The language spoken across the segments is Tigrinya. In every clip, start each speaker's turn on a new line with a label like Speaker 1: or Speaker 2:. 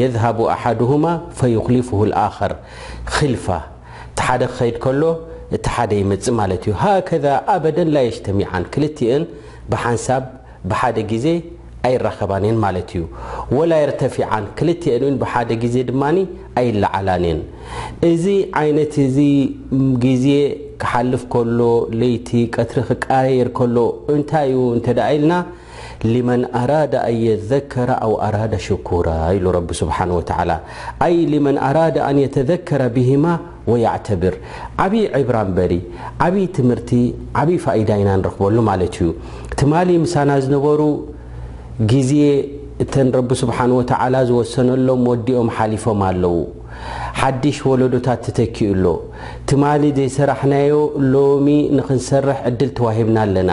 Speaker 1: የዝሀቡ ኣሐዱሁማ ፈዩኽሊፉሁ ልኣኸር ኺልፋ እቲ ሓደ ክኸይድ ከሎ እቲ ሓደ ይመጽእ ማለት እዩ ሀከዛ ኣበደን ላ የጅተሚዓን ክልቲእን ብሓንሳብ ብሓደ ግዜ ኣይራኸባን እየን ማለት እዩ ወላ የርተፊዓን ክልቲኤን እውን ብሓደ ግዜ ድማ ኣይለዓላን እየን እዚ ዓይነት እዚ ግዜ ክሓልፍ ከሎ ለይቲ ቀትሪ ክቀያየር ከሎ እንታይ እዩ እንተ ኢልና ሊመን ኣራደ ኣን የዘከረ ኣው ኣራደ ሽኩራ ኢሉ ረቢ ስብሓን ወተዓላ ኣይ ሊመን ኣራደ ኣን የተዘከረ ብሂማ ወያዕተብር ዓብይ ዕብራ እምበሪ ዓብይ ትምህርቲ ዓብይ ፋኢዳ ኢና ንረኽበሉ ማለት እዩ ትማሊ ምሳና ዝነበሩ ግዜ እተን ረቢ ስብሓን ወተዓላ ዝወሰነሎም ወዲኦም ሓሊፎም ኣለው ሓድሽ ወለዶታት ተተኪኡ ኣሎ ትማሊ ዘይሰራሕናዮ ሎሚ ንክንሰርሕ ዕድል ተዋሂብና ኣለና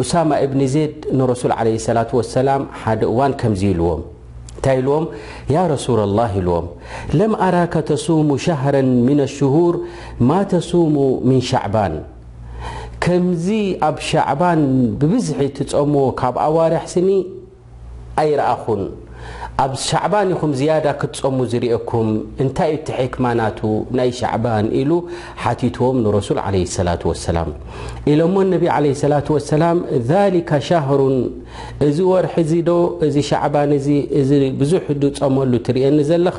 Speaker 1: ኡሳማ እብኒ ዜድ ንረሱል ዓለይሂ ሰላቱ ወሰላም ሓደ እዋን ከምዚ ኢልዎም፣ እንታይ ኢልዎም? ያ ረሱለላህ ኢልዎም፣ ለም ኣራከ ተሱሙ ሸህረን ሚነ ሽሁር ማ ተሱሙ ሚን ሻዕባን፣ ከምዚ ኣብ ሻዕባን ብብዝሒ ትጸምዎ ካብ ኣዋርሕ ስኒ፣ ኣይረኣኹን ኣብ ሻዕባን ኢኹም ዝያዳ ክትጸሙ ዝርኤኩም እንታይ እዩ እቲ ሕክማ ናቱ ናይ ሻዕባን ኢሉ ሓቲትዎም ንረሱል ዓለይሂ ሰላቱ ወሰላም ኢሎሞ ነቢ ዓለይሂ ሰላቱ ወሰላም ዛሊካ ሻህሩን እዚ ወርሒ እዚ ዶ እዚ ሻዕባን እዚ እዚ ብዙሕ ዝጸመሉ ትርእየኒ ዘለኻ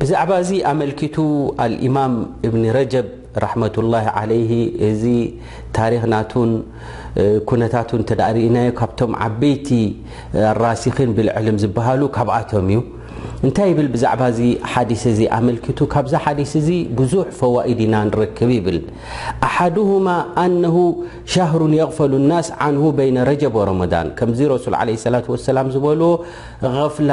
Speaker 1: ብዛዕባ እዚ ኣመልኪቱ ኣልኢማም እብኒ ረጀብ ራሕመቱላሂ ዓለይሂ እዚ ታሪኽ ናቱን ኩነታቱን እንተድኣ ርኢናዮ ካብቶም ዓበይቲ ኣራሲኺን ብልዕልም ዝበሃሉ ካብኣቶም እዩ። እንታይ ይብል ብዛዕባ እዚ ሓዲስ እዚ ኣመልኪቱ ካብዚ ሓዲስ እዚ ብዙሕ ፈዋኢድ ኢና ንረክብ ይብል ኣሓዱሁማ ኣነሁ ሻህሩን የግፈሉ ናስ ዓንሁ በይነ ረጀብ ወረመዳን ከምዚ ረሱል ዓለይሂ ሰላቱ ወሰላም ዝበልዎ ገፍላ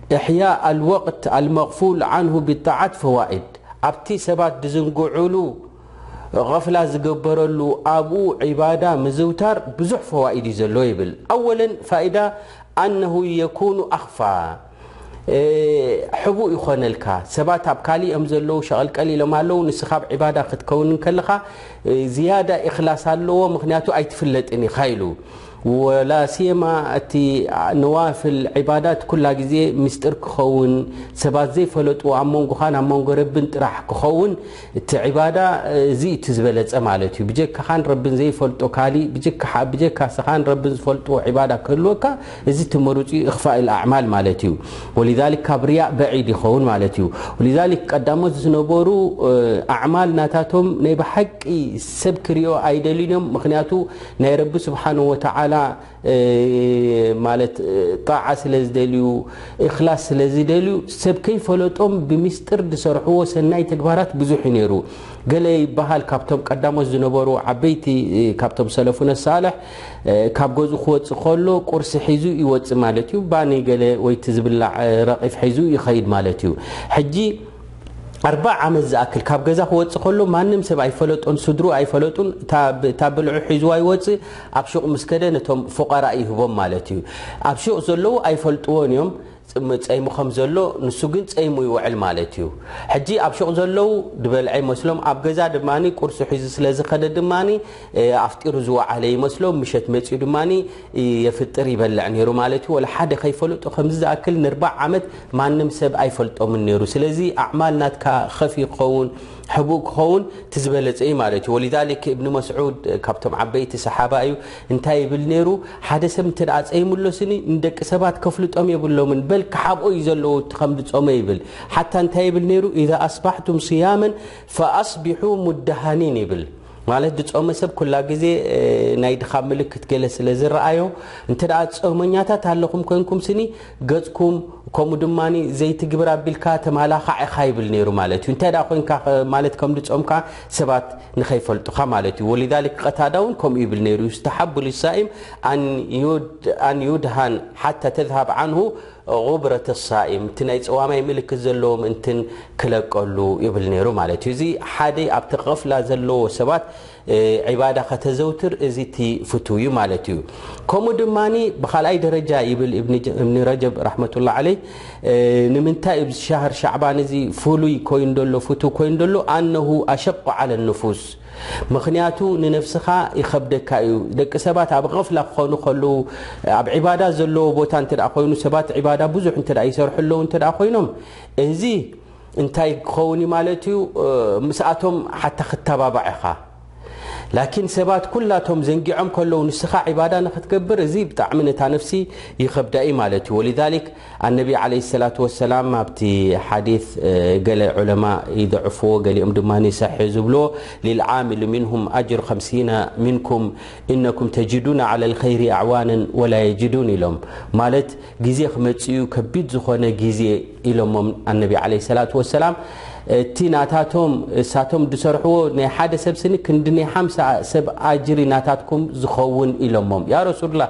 Speaker 1: እሕያእ ኣልወቅት ኣልመቅፉል ዓንሁ ቢጣዓት ፈዋኢድ፣ ኣብቲ ሰባት ብዝንግዑሉ፣ ቐፍላ ዝገበረሉ፣ ኣብኡ ዒባዳ ምዝውታር ብዙሕ ፈዋኢድ እዩ ዘለዎ ይብል። ኣወለን ፋይዳ ኣነሁ የኩኑ ኣኽፋ፣ ሕቡእ ይኾነልካ፣ ሰባት ኣብ ካሊእ እዮም ዘለዉ፣ ሸቐልቀል ኢሎም ኣለዉ፣ ንስኻ ኣብ ዒባዳ ክትከውን እንከለኻ ዝያዳ ኢኽላስ ኣለዎ፣ ምኽንያቱ ኣይትፍለጥን ኢኻ ኢሉ። ወላስየማ እቲ ነዋፍል ዒባዳት ኩላ ግዜ ምስጢር ክኸውን ሰባት ዘይፈለጥዎ ኣብ መንጎኻን ኣብ መንጎ ረብን ጥራሕ ክኸውን እቲ ዒባዳ እዚ እቲ ዝበለጸ ማለት እዩ ብጀካኻን ረብን ዘይፈልጦ ካሊእ ብጀካ ብጀካ እስኻን ረብን ዝፈልጥዎ ዒባዳ ክህልወካ እዚ እቲ ምሩጽ እዩ እኽፋእ ኣልኣዕማል ማለት እዩ ወሊዛሊክ ካብ ርያእ በዒድ ይኸውን ማለት እዩ ወሊዛሊክ ቀዳሞት ዝነበሩ ኣዕማል ናታቶም ናይ ብሓቂ ሰብ ክሪኦ ኣይደልዩን እዮም ምኽንያቱ ናይ ረቢ ስብሓነሁ ወተዓላ ማለት ጣዓ ስለ ዝደልዩ እኽላስ ስለ ዝደልዩ ሰብ ከይፈለጦም ብምስጢር ዝሰርሕዎ ሰናይ ተግባራት ብዙሕ እዩ ነይሩ። ገለ ይበሃል ካብቶም ቀዳሞት ዝነበሩ ዓበይቲ ካብቶም ሰለፉነ ሳልሕ ካብ ገዙ ክወፅእ ከሎ ቁርሲ ሒዙ ይወፅእ ማለት እዩ። ባኒ ገለ ወይቲ ዝብላዕ ረቒፍ ሒዙ ይኸይድ ማለት እዩ። ሕጂ ኣርባዓ ዓመት ዝኣክል ካብ ገዛ ክወጽእ ከሎ ማንም ሰብ ኣይፈለጦን፣ ስድርኡ ኣይፈለጡን፣ እታ ብልዑ ሒዝዋ ይወጽእ፣ ኣብ ሹቕ ምስ ከደ ነቶም ፉቐራእ ይህቦም ማለት እዩ። ኣብ ሹቕ ዘለዉ ኣይፈልጥዎን እዮም ጸይሙ ከም ዘሎ፣ ንሱ ግን ጸይሙ ይውዕል ማለት እዩ። ሕጂ ኣብ ሹቕ ዘለዉ ዝበልዐ ይመስሎም፣ ኣብ ገዛ ድማ ቁርሱ ሒዙ ስለ ዝኸደ ድማ ኣፍጢሩ ዝወዓለ ይመስሎም፣ ምሸት መጺኡ ድማ የፍጥር ይበልዕ ነይሩ ማለት እዩ ወላ ሓደ ከይፈለጦ ከምዚ ዝኣክል ንርባዕ ዓመት ማንም ሰብ ኣይፈልጦምን ነይሩ ስለዚ ኣዕማል ናትካ ኸፊ ክኸውን ሕቡእ ክኸውን እቲ ዝበለጸ እዩ ማለት እዩ ወሊዛሊክ እብኒ መስዑድ ካብቶም ዓበይቲ ሰሓባ እዩ እንታይ ይብል ነይሩ ሓደ ሰብ እንተ ጸይምሎ ስኒ ንደቂ ሰባት ከፍልጦም የብሎምን በል ክሓብኦ እዩ ዘለዎ እቲ ከም ዝጾመ ይብል ሓታ እንታይ ይብል ነይሩ ኢዛ ኣስባሕቱም ስያመን ፈኣስቢሑ ሙደሃኒን ይብል ማለት ዝጾመ ሰብ ኩላ ግዜ ናይ ድኻም ምልክት ገለ ስለ ዝረኣዮ እንተ ጾመኛታት ኣለኹም ኮንኩም ስኒ ገጽኩም ከምኡ ድማ ዘይቲ ግብር ኣቢልካ ተማላኻዕ ኢኻ ይብል ነይሩ ማለት እዩ እንታይ ደኣ ኮንካ ማለት ከም ድጾምካ ሰባት ንኸይፈልጡኻ ማለት እዩ ወሊዛሊክ ቀታዳ እውን ከምኡ ይብል ነይሩ ዩስተሓቡ ልሳኢም ኣን ዩድሃን ሓታ ተዝሃብ ዓንሁ ዑብረት ሳኢም እቲ ናይ ጸዋማይ ምልክት ዘለዎ ምእንትን ክለቀሉ ይብል ነይሩ ማለት እዩ። እዚ ሓደ ኣብቲ ቐፍላ ዘለዎ ሰባት ዒባዳ ከተዘውትር እዚ እቲ ፍቱው እዩ ማለት እዩ። ከምኡ ድማ ብኻልኣይ ደረጃ ይብል እብኒ ረጀብ ራሕመቱላህ ዓለይህ ንምንታይ እዩ ሻህር ሻዕባን እዚ ፍሉይ ኮይኑ ዘሎ ፍቱው ኮይኑ ዘሎ ኣነሁ ኣሸቁ ዓለ ንፉስ ምኽንያቱ ንነፍስኻ ይኸብደካ እዩ ደቂ ሰባት ኣብ ቕፍላ ክኾኑ ከለዉ ኣብ ዕባዳ ዘለዎ ቦታ እንተ ኮይኑ ሰባት ዕባዳ ብዙሕ እንተ ይሰርሑ ኣለዉ እንተ ኮይኖም እዚ እንታይ ክኸውን እዩ ማለት እዩ ምስኣቶም ሓታ ክተባባዕ ኢኻ ላኪን ሰባት ኩላቶም ዘንጊዖም ከለዉ ንስኻ ዕባዳ ንክትገብር እዚ ብጣዕሚ ነታ ነፍሲ ይኸብዳ እዩ ማለት እዩ ወሊዛሊክ ኣነቢ ዓለይሂ ሰላቱ ወሰላም ኣብቲ ሓዲስ ገለ ዑለማእ ይደዕፍዎ ገሊኦም ድማ ሰሒሕ ዝብልዎ ሊልዓሚሉ ሚንሁም ኣጅሩ ከምሲነ ሚንኩም ኢነኩም ተጂዱነ ዓለል ኸይሪ ኣዕዋነን ወላ የጂዱን ኢሎም ማለት ግዜ ክመጽእዩ ከቢድ ዝኾነ ግዜ ኢሎሞም ኣነቢ ዓለይሂ ሰላቱ ወሰላም እቲ ናታቶም እሳቶም ዝሰርሕዎ ናይ ሓደ ሰብ ስኒ ክንዲ ናይ ሓምሳ ሰብ ኣጅሪ ናታትኩም ዝኸውን ኢሎሞም ያ ረሱሉላህ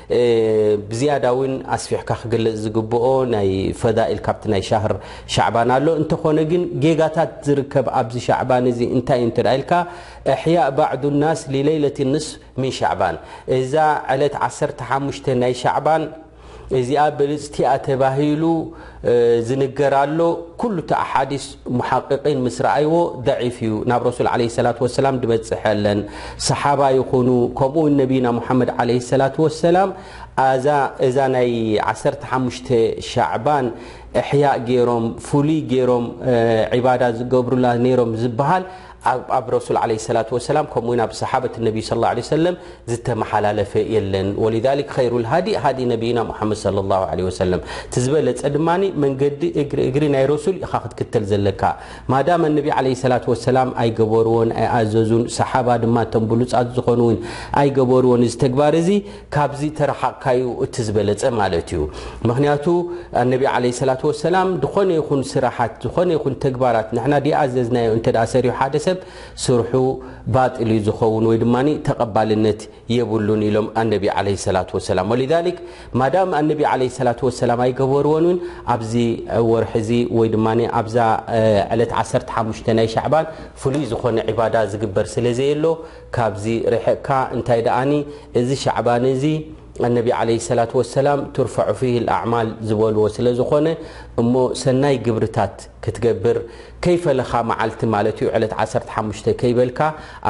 Speaker 1: ብዝያዳ ውን ኣስፊሕካ ክግለጽ ዝግብኦ ናይ ፈዳኢል ካብቲ ናይ ሻህር ሻዕባን ኣሎ። እንተኾነ ግን ጌጋታት ዝርከብ ኣብዚ ሻዕባን እዚ እንታይ እዩ እንተ ኢልካ እሕያእ ባዕዱ ናስ ሊለይለት ንስፍ ሚን ሻዕባን እዛ ዕለት ዓሰርተ ሓሙሽተ ናይ ሻዕባን እዚኣ ብልጽቲ'ያ ተባሂሉ ዝንገር ኣሎ ኩሉ እቲ ኣሓዲስ ሙሓቂቂን ምስ ረኣይዎ ደዒፍ እዩ ናብ ረሱል ዓለይሂ ሰላቱ ወሰላም ድበጽሕ የለን ሰሓባ ይኹኑ ከምኡ ውን ነብይና ሙሓመድ ዓለይሂ ሰላቱ ወሰላም ኣዛ እዛ ናይ ዓሰርተ ሓሙሽተ ሻዕባን እሕያእ ጌሮም ፍሉይ ጌሮም ዒባዳ ዝገብሩላ ኔሮም ዝብሃል ኣብ ኣብ ረሱል ዓለይሂ ሰላቱ ወሰላም ከምኡ ውን ኣብ ሰሓበት ነብይ ሰለላሁ ዓለይሂ ወሰለም ዝተመሓላለፈ የለን። ወሊዛሊክ ኸይሩል ሃዲ ሃዲ ነብይና ሙሓመድ ሰለላሁ ዓለይሂ ወሰለም እቲ ዝበለጸ ድማ መንገዲ እግሪ እግሪ ናይ ረሱል ኢኻ ክትክተል ዘለካ ማዳመ ነብይ ዓለይሂ ሰላቱ ወሰላም ኣይገበርዎን ኣይኣዘዙን ሰሓባ ድማ እቶም ብሉጻት ዝኾኑ ውን ኣይገበርዎን እዚ ተግባር እዚ ካብዚ ተራሓቅካዩ እቲ ዝበለጸ ማለት እዩ ምክንያቱ ኣነቢ ዓለይሂ ሰላቱ ወሰላም ድኾነ ይኹን ስራሓት ዝኾነ ይኹን ተግባራት ንሕና ድኣዘዝናዮ እንተ ሰሪሑ ሓደ ሰብ ስርሑ ባጥል እዩ ዝኸውን ወይ ድማ ተቐባልነት የብሉን ኢሎም ኣነቢ ዓለይሂ ሰላቱ ወሰላም ወሊዛሊክ ማዳም ኣነቢ ዓለይሂ ሰላቱ ወሰላም ኣይገበርዎን እውን ኣብዚ ወርሒ እዚ ወይ ድማ ኣብዛ ዕለት ዓሰርተ ሓሙሽተ ናይ ሻዕባን ፍሉይ ዝኾነ ዒባዳ ዝግበር ስለ ዘየሎ ካብዚ ሪሕቕካ እንታይ ደኣኒ እዚ ሻዕባን እዚ ኣነቢ ዓለይሂ ሰላቱ ወሰላም ቱርፈዑ ፊሂል ኣዕማል ዝበልዎ ስለ ዝኾነ እሞ ሰናይ ግብርታት ክትገብር ከይፈለኻ መዓልቲ ማለት እዩ ዕለት ዓሰርተ ሓሙሽተ ከይበልካ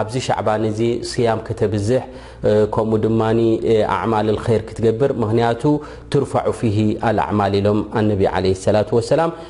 Speaker 1: ኣብዚ ሻዕባን እዚ ስያም ከተብዝሕ ከምኡ ድማ ኣዕማል ልኸይር ክትገብር ምኽንያቱ ቱርፈዑ ፊሂ ኣልኣዕማል ኢሎም ኣነቢ ዓለይሂ ሰላቱ ወሰላም